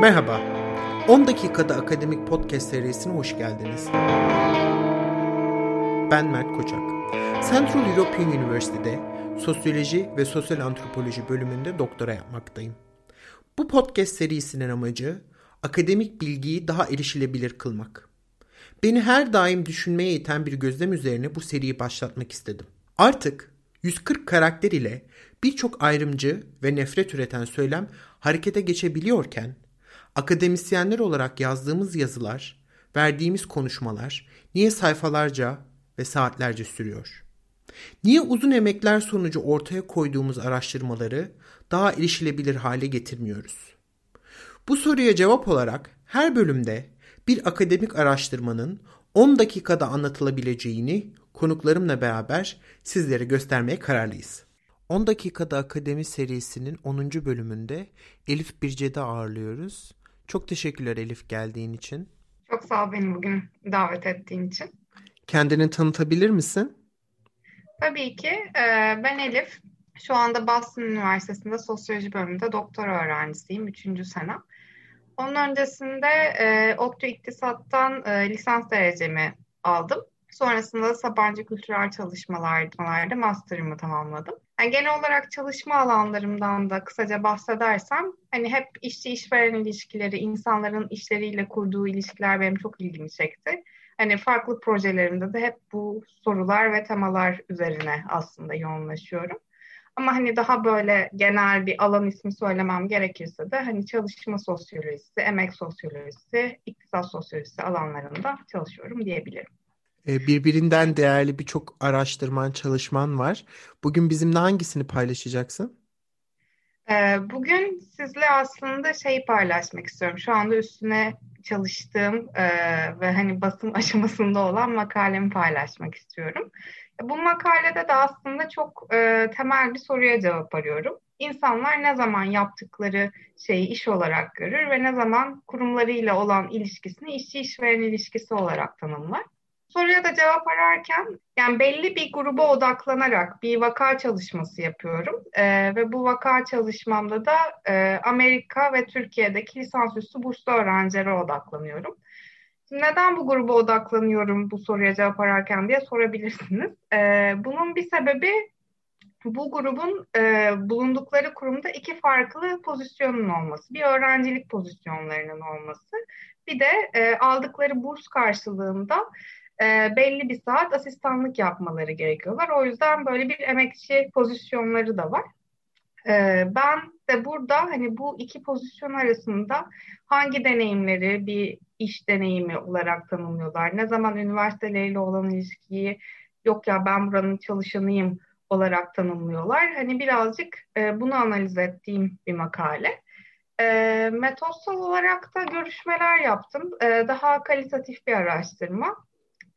Merhaba, 10 dakikada akademik podcast serisine hoş geldiniz. Ben Mert Koçak. Central European University'de Sosyoloji ve Sosyal Antropoloji bölümünde doktora yapmaktayım. Bu podcast serisinin amacı akademik bilgiyi daha erişilebilir kılmak. Beni her daim düşünmeye iten bir gözlem üzerine bu seriyi başlatmak istedim. Artık 140 karakter ile birçok ayrımcı ve nefret üreten söylem harekete geçebiliyorken akademisyenler olarak yazdığımız yazılar, verdiğimiz konuşmalar niye sayfalarca ve saatlerce sürüyor? Niye uzun emekler sonucu ortaya koyduğumuz araştırmaları daha erişilebilir hale getirmiyoruz? Bu soruya cevap olarak her bölümde bir akademik araştırmanın 10 dakikada anlatılabileceğini konuklarımla beraber sizlere göstermeye kararlıyız. 10 dakikada akademi serisinin 10. bölümünde Elif Birce'de ağırlıyoruz. Çok teşekkürler Elif geldiğin için. Çok sağ ol beni bugün davet ettiğin için. Kendini tanıtabilir misin? Tabii ki. Ee, ben Elif. Şu anda Boston Üniversitesi'nde sosyoloji bölümünde doktora öğrencisiyim. Üçüncü sene. Onun öncesinde e, ODTÜ İktisat'tan e, lisans derecemi aldım. Sonrasında Sabancı Kültürel Çalışmalar'da master'ımı tamamladım. Yani genel olarak çalışma alanlarımdan da kısaca bahsedersem hani hep işçi işveren ilişkileri, insanların işleriyle kurduğu ilişkiler benim çok ilgimi çekti. Hani farklı projelerimde de hep bu sorular ve temalar üzerine aslında yoğunlaşıyorum. Ama hani daha böyle genel bir alan ismi söylemem gerekirse de hani çalışma sosyolojisi, emek sosyolojisi, iktisat sosyolojisi alanlarında çalışıyorum diyebilirim. Birbirinden değerli birçok araştırman, çalışman var. Bugün bizimle hangisini paylaşacaksın? Bugün sizle aslında şey paylaşmak istiyorum. Şu anda üstüne çalıştığım ve hani basım aşamasında olan makalemi paylaşmak istiyorum. Bu makalede de aslında çok temel bir soruya cevap arıyorum. İnsanlar ne zaman yaptıkları şeyi iş olarak görür ve ne zaman kurumlarıyla olan ilişkisini işçi işveren ilişkisi olarak tanımlar? Soruya da cevap ararken yani belli bir gruba odaklanarak bir vaka çalışması yapıyorum. Ee, ve bu vaka çalışmamda da e, Amerika ve Türkiye'deki lisansüstü burslu öğrencilere odaklanıyorum. Şimdi neden bu gruba odaklanıyorum bu soruya cevap ararken diye sorabilirsiniz. Ee, bunun bir sebebi bu grubun e, bulundukları kurumda iki farklı pozisyonun olması. Bir öğrencilik pozisyonlarının olması. Bir de e, aldıkları burs karşılığında e, belli bir saat asistanlık yapmaları gerekiyorlar. O yüzden böyle bir emekçi pozisyonları da var. E, ben de burada hani bu iki pozisyon arasında hangi deneyimleri bir iş deneyimi olarak tanımlıyorlar? Ne zaman üniversiteleriyle olan ilişkiyi yok ya ben buranın çalışanıyım olarak tanımlıyorlar. Hani birazcık e, bunu analiz ettiğim bir makale. E, metotsal olarak da görüşmeler yaptım. E, daha kalitatif bir araştırma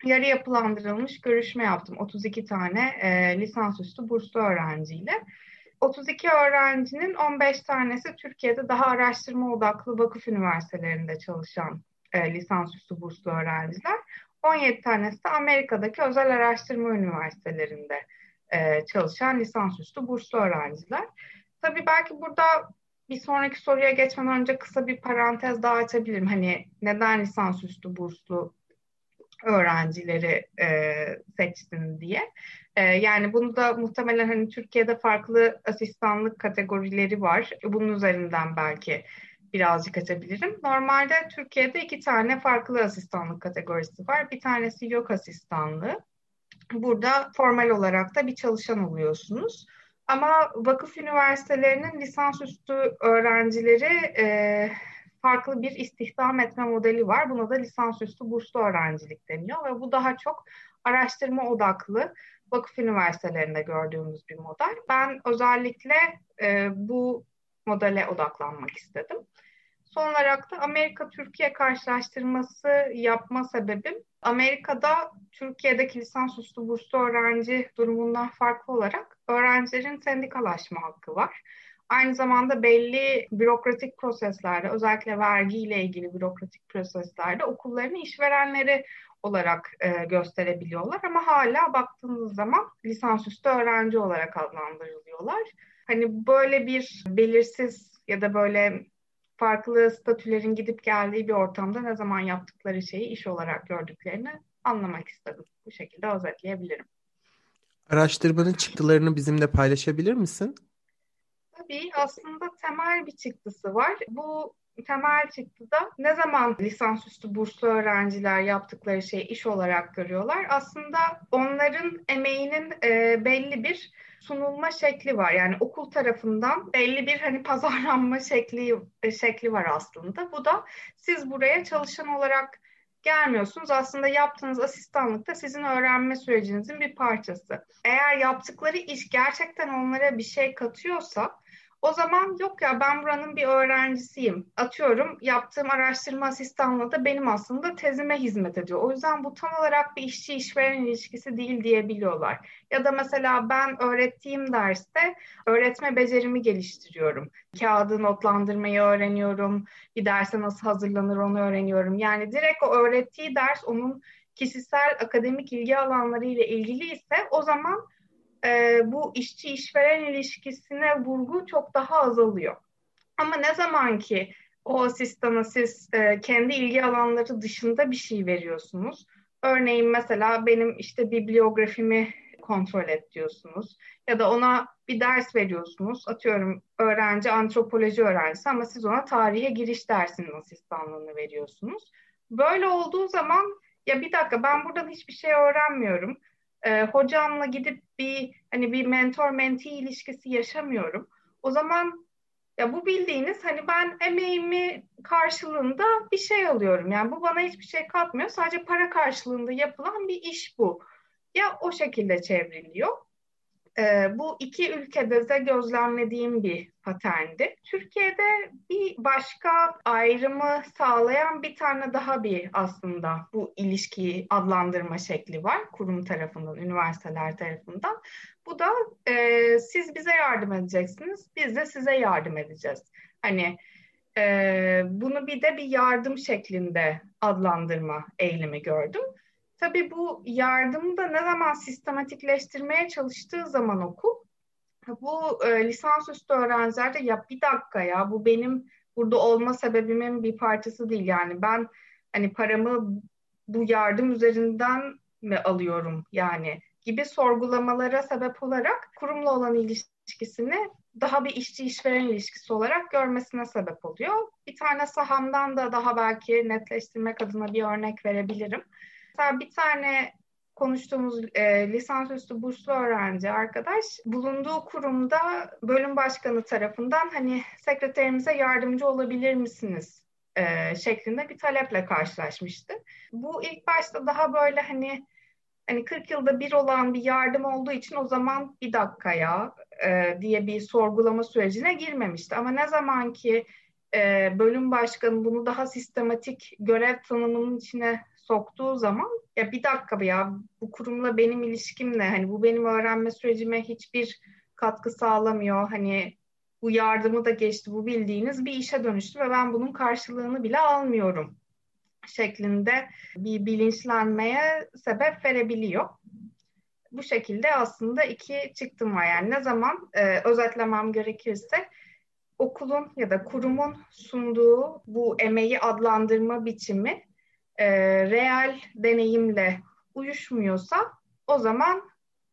yarı yapılandırılmış görüşme yaptım. 32 tane e, lisansüstü burslu öğrenciyle. 32 öğrencinin 15 tanesi Türkiye'de daha araştırma odaklı vakıf üniversitelerinde çalışan e, lisansüstü burslu öğrenciler. 17 tanesi de Amerika'daki özel araştırma üniversitelerinde e, çalışan lisansüstü burslu öğrenciler. Tabii belki burada bir sonraki soruya geçmeden önce kısa bir parantez daha açabilirim. Hani neden lisansüstü burslu öğrencileri e, seçsin diye. E, yani bunu da muhtemelen hani Türkiye'de farklı asistanlık kategorileri var. Bunun üzerinden belki birazcık açabilirim. Normalde Türkiye'de iki tane farklı asistanlık kategorisi var. Bir tanesi yok asistanlığı. Burada formal olarak da bir çalışan oluyorsunuz. Ama vakıf üniversitelerinin lisansüstü öğrencileri e, farklı bir istihdam etme modeli var. Buna da lisansüstü burslu öğrencilik deniyor ve bu daha çok araştırma odaklı vakıf üniversitelerinde gördüğümüz bir model. Ben özellikle e, bu modele odaklanmak istedim. Son olarak da Amerika-Türkiye karşılaştırması yapma sebebim Amerika'da Türkiye'deki lisansüstü burslu öğrenci durumundan farklı olarak öğrencilerin sendikalaşma hakkı var. Aynı zamanda belli bürokratik proseslerde, özellikle vergiyle ilgili bürokratik proseslerde okullarını işverenleri olarak e, gösterebiliyorlar ama hala baktığınız zaman lisansüstü öğrenci olarak adlandırılıyorlar. Hani böyle bir belirsiz ya da böyle farklı statülerin gidip geldiği bir ortamda ne zaman yaptıkları şeyi iş olarak gördüklerini anlamak istedim. Bu şekilde özetleyebilirim. Araştırmanın çıktılarını bizimle paylaşabilir misin? Tabii aslında temel bir çıktısı var. Bu temel çıktıda ne zaman lisansüstü burslu öğrenciler yaptıkları şeyi iş olarak görüyorlar? Aslında onların emeğinin e, belli bir sunulma şekli var. Yani okul tarafından belli bir hani pazarlanma şekli e, şekli var aslında. Bu da siz buraya çalışan olarak gelmiyorsunuz. Aslında yaptığınız asistanlık da sizin öğrenme sürecinizin bir parçası. Eğer yaptıkları iş gerçekten onlara bir şey katıyorsa o zaman yok ya ben buranın bir öğrencisiyim. Atıyorum yaptığım araştırma asistanlığı da benim aslında tezime hizmet ediyor. O yüzden bu tam olarak bir işçi işveren ilişkisi değil diyebiliyorlar. Ya da mesela ben öğrettiğim derste öğretme becerimi geliştiriyorum. Kağıdı notlandırmayı öğreniyorum. Bir derse nasıl hazırlanır onu öğreniyorum. Yani direkt o öğrettiği ders onun kişisel akademik ilgi alanları ile ilgili ise o zaman e, bu işçi işveren ilişkisine vurgu çok daha azalıyor. Ama ne zaman ki o asistana siz e, kendi ilgi alanları dışında bir şey veriyorsunuz. Örneğin mesela benim işte bibliografimi kontrol et diyorsunuz. Ya da ona bir ders veriyorsunuz. Atıyorum öğrenci antropoloji öğrencisi ama siz ona tarihe giriş dersinin asistanlığını veriyorsunuz. Böyle olduğu zaman ya bir dakika ben buradan hiçbir şey öğrenmiyorum e, hocamla gidip bir hani bir mentor mentee ilişkisi yaşamıyorum. O zaman ya bu bildiğiniz hani ben emeğimi karşılığında bir şey alıyorum. Yani bu bana hiçbir şey katmıyor. Sadece para karşılığında yapılan bir iş bu. Ya o şekilde çevriliyor e, bu iki ülkede de gözlemlediğim bir paterndi. Türkiye'de bir başka ayrımı sağlayan bir tane daha bir aslında bu ilişkiyi adlandırma şekli var kurum tarafından, üniversiteler tarafından. Bu da e, siz bize yardım edeceksiniz, biz de size yardım edeceğiz. Hani e, bunu bir de bir yardım şeklinde adlandırma eğilimi gördüm. Tabii bu yardımı da ne zaman sistematikleştirmeye çalıştığı zaman okul bu e, lisansüstü öğrencilerde ya bir dakika ya bu benim burada olma sebebimin bir parçası değil. Yani ben hani paramı bu yardım üzerinden mi alıyorum yani gibi sorgulamalara sebep olarak kurumla olan ilişkisini daha bir işçi işveren ilişkisi olarak görmesine sebep oluyor. Bir tane sahamdan da daha belki netleştirmek adına bir örnek verebilirim. Mesela bir tane konuştuğumuz e, lisansüstü burslu öğrenci arkadaş bulunduğu kurumda bölüm başkanı tarafından hani sekreterimize yardımcı olabilir misiniz e, şeklinde bir taleple karşılaşmıştı. Bu ilk başta daha böyle hani hani 40 yılda bir olan bir yardım olduğu için o zaman bir dakika ya e, diye bir sorgulama sürecine girmemişti. Ama ne zaman ki e, bölüm başkanı bunu daha sistematik görev tanımının içine soktuğu zaman ya bir dakika ya bu kurumla benim ilişkim ne? Hani bu benim öğrenme sürecime hiçbir katkı sağlamıyor. Hani bu yardımı da geçti, bu bildiğiniz bir işe dönüştü ve ben bunun karşılığını bile almıyorum şeklinde bir bilinçlenmeye sebep verebiliyor. Bu şekilde aslında iki çıktım var. Yani ne zaman e, özetlemem gerekirse okulun ya da kurumun sunduğu bu emeği adlandırma biçimi e, reel deneyimle uyuşmuyorsa o zaman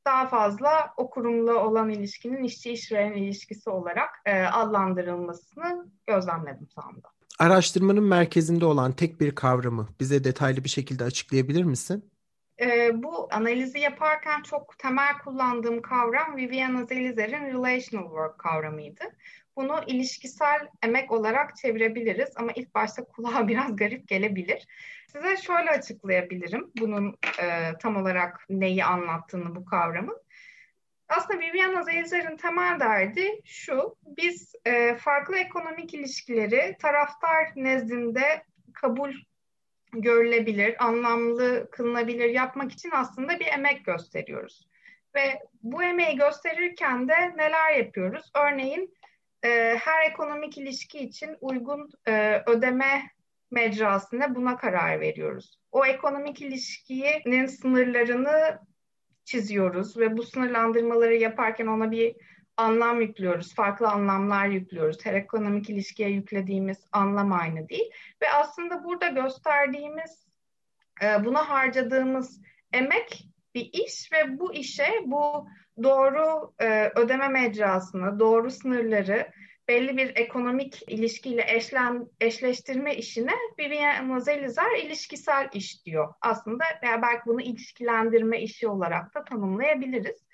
daha fazla o kurumla olan ilişkinin işçi işveren ilişkisi olarak e, adlandırılmasını gözlemledim sahanda. Araştırmanın merkezinde olan tek bir kavramı bize detaylı bir şekilde açıklayabilir misin? E, bu analizi yaparken çok temel kullandığım kavram Viviana Zelizer'in relational work kavramıydı. Bunu ilişkisel emek olarak çevirebiliriz ama ilk başta kulağa biraz garip gelebilir. Size şöyle açıklayabilirim bunun e, tam olarak neyi anlattığını bu kavramın. Aslında Viviana Zelizer'in temel derdi şu, biz e, farklı ekonomik ilişkileri taraftar nezdinde kabul görülebilir, anlamlı kılınabilir yapmak için aslında bir emek gösteriyoruz. Ve bu emeği gösterirken de neler yapıyoruz? Örneğin e, her ekonomik ilişki için uygun e, ödeme mecrasında buna karar veriyoruz. O ekonomik ilişkinin sınırlarını çiziyoruz ve bu sınırlandırmaları yaparken ona bir anlam yüklüyoruz, farklı anlamlar yüklüyoruz. Her ekonomik ilişkiye yüklediğimiz anlam aynı değil. Ve aslında burada gösterdiğimiz, e, buna harcadığımız emek bir iş ve bu işe bu doğru e, ödeme mecrasını, doğru sınırları belli bir ekonomik ilişkiyle eşlen, eşleştirme işine Vivian Mozelizar ilişkisel iş diyor. Aslında yani belki bunu ilişkilendirme işi olarak da tanımlayabiliriz.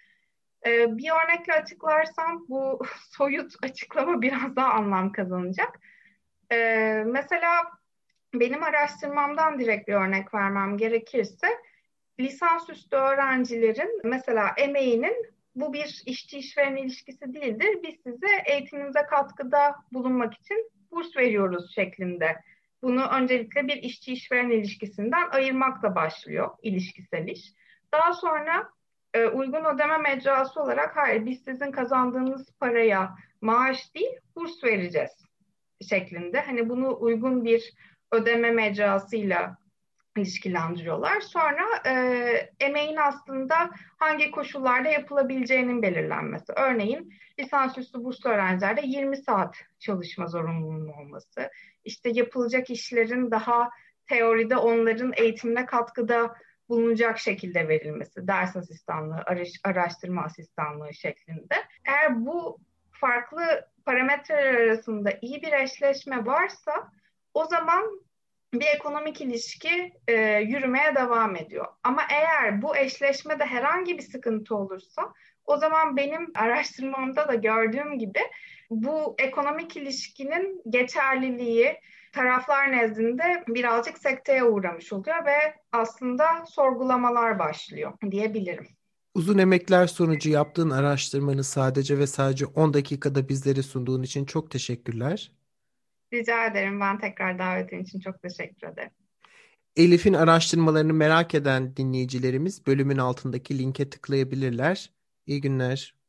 Ee, bir örnekle açıklarsam bu soyut açıklama biraz daha anlam kazanacak. Ee, mesela benim araştırmamdan direkt bir örnek vermem gerekirse lisansüstü öğrencilerin mesela emeğinin bu bir işçi işveren ilişkisi değildir. Biz size eğitiminize katkıda bulunmak için burs veriyoruz şeklinde. Bunu öncelikle bir işçi işveren ilişkisinden ayırmakla başlıyor ilişkisel iş. Daha sonra e, uygun ödeme mecrası olarak hayır biz sizin kazandığınız paraya maaş değil burs vereceğiz şeklinde. Hani bunu uygun bir ödeme mecrasıyla ilişkilendiriyorlar. Sonra e, emeğin aslında hangi koşullarda yapılabileceğinin belirlenmesi. Örneğin lisansüstü burslu öğrencilerde 20 saat çalışma zorunluluğunun olması. İşte yapılacak işlerin daha teoride onların eğitimine katkıda bulunacak şekilde verilmesi. Ders asistanlığı, araştırma asistanlığı şeklinde. Eğer bu farklı parametreler arasında iyi bir eşleşme varsa o zaman bir ekonomik ilişki e, yürümeye devam ediyor. Ama eğer bu eşleşmede herhangi bir sıkıntı olursa o zaman benim araştırmamda da gördüğüm gibi bu ekonomik ilişkinin geçerliliği taraflar nezdinde birazcık sekteye uğramış oluyor ve aslında sorgulamalar başlıyor diyebilirim. Uzun emekler sonucu yaptığın araştırmanı sadece ve sadece 10 dakikada bizlere sunduğun için çok teşekkürler. Rica ederim. Ben tekrar davetin için çok teşekkür ederim. Elif'in araştırmalarını merak eden dinleyicilerimiz bölümün altındaki linke tıklayabilirler. İyi günler.